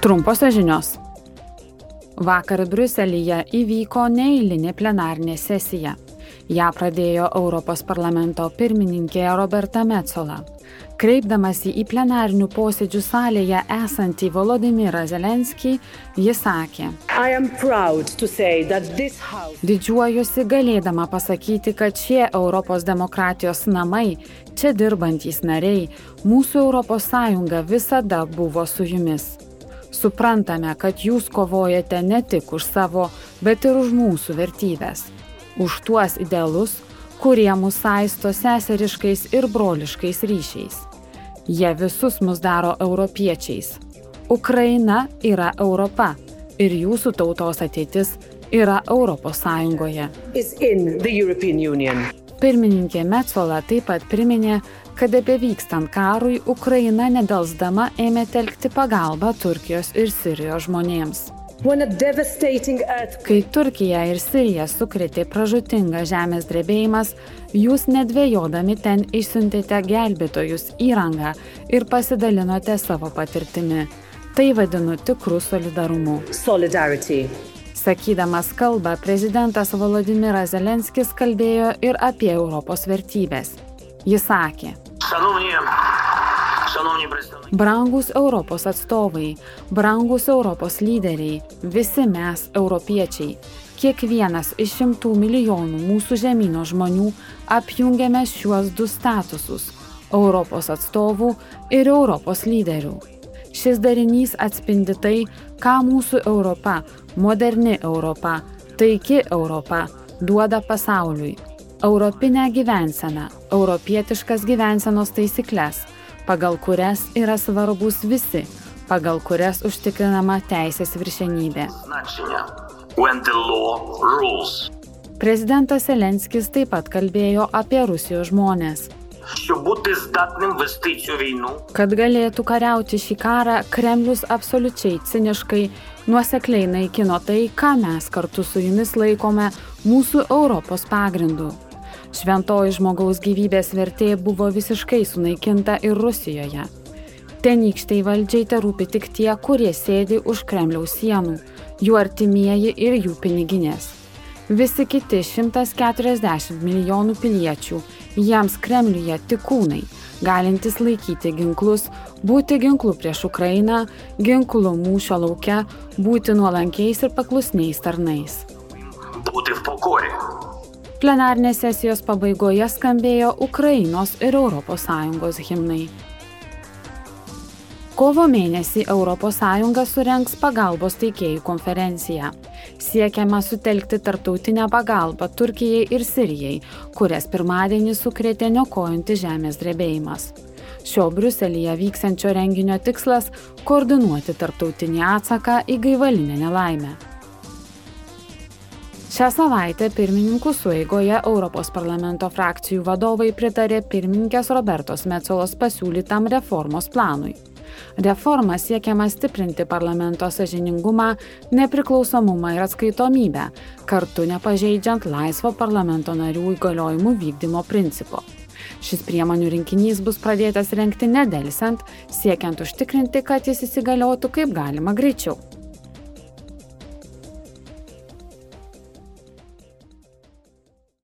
Trumposios žinios. Vakar Briuselyje įvyko neįlinė plenarnė sesija. Ja pradėjo Europos parlamento pirmininkė Roberta Metzola. Kreipdamasi į plenarinių posėdžių salėje esantį Volodimirą Zelenskį, jis sakė, house... Didžiuojuosi galėdama pasakyti, kad šie Europos demokratijos namai, čia dirbantys nariai, mūsų Europos Sąjunga visada buvo su jumis. Suprantame, kad jūs kovojate ne tik už savo, bet ir už mūsų vertybės. Už tuos idealus, kurie mus saisto seseriškais ir broliškais ryšiais. Jie visus mus daro europiečiais. Ukraina yra Europa ir jūsų tautos ateitis yra Europos Sąjungoje. Pirmininkė Metzola taip pat priminė, kad bevykstant karui Ukraina nedelsdama ėmė telkti pagalbą Turkijos ir Sirijos žmonėms. Kai Turkija ir Sirija sukrėtė pražutingas žemės drebėjimas, jūs nedvėjodami ten išsiuntėte gelbėtojus įrangą ir pasidalinote savo patirtimi. Tai vadinu tikrų solidarumu. Solidarity. Sakydamas kalbą, prezidentas Volodimiras Zelenskis kalbėjo ir apie Europos vertybės. Jis sakė, Brangus Europos atstovai, brangus Europos lyderiai, visi mes, europiečiai, kiekvienas iš šimtų milijonų mūsų žemynų žmonių apjungiame šiuos du statusus - Europos atstovų ir Europos lyderių. Šis darinys atspindi tai, ką mūsų Europa, moderni Europa, taiki Europa duoda pasauliui. Europinę gyvenseną, europietiškas gyvensenos taisyklės, pagal kurias yra svarbus visi, pagal kurias užtikrinama teisės viršenybė. Prezidentas Zelenskis taip pat kalbėjo apie Rusijos žmonės Щоб бути здатним вести цю війну. Kad galėtų kariauti šį karą, Kremlius absoliučiai ciniškai, nuosekliai naikino tai, ką mes kartu su jumis laikome mūsų Europos pagrindu. Šventoji žmogaus gyvybės vertė buvo visiškai sunaikinta ir Rusijoje. Tenykštai valdžiai te rūpi tik tie, kurie sėdi už Kremliaus sienų, jų artimieji ir jų piniginės. Visi kiti 140 milijonų piliečių Jiems Kremliuje tik kūnai, galintys laikyti ginklus, būti ginklu prieš Ukrainą, ginklu mūšio laukia, būti nuolankiais ir paklusniais tarnais. Būti v pokorė. Plenarnės sesijos pabaigoje skambėjo Ukrainos ir ES himnai. Kovo mėnesį ES surenks pagalbos teikėjų konferenciją. Siekiama sutelkti tarptautinę pagalbą Turkijai ir Sirijai, kurias pirmadienį sukrėtė niokojantis žemės drebėjimas. Šio Bruselėje vyksiančio renginio tikslas - koordinuoti tarptautinį atsaką į gaivalinę nelaimę. Šią savaitę pirmininkų sueigoje Europos parlamento frakcijų vadovai pritarė pirmininkės Robertos Metzolos pasiūlytam reformos planui. Reforma siekiama stiprinti parlamento sažiningumą, nepriklausomumą ir atskaitomybę, kartu nepažeidžiant laisvo parlamento narių įgaliojimų vykdymo principo. Šis priemonių rinkinys bus pradėtas renkti nedelsiant, siekiant užtikrinti, kad jis įsigaliotų kaip galima greičiau.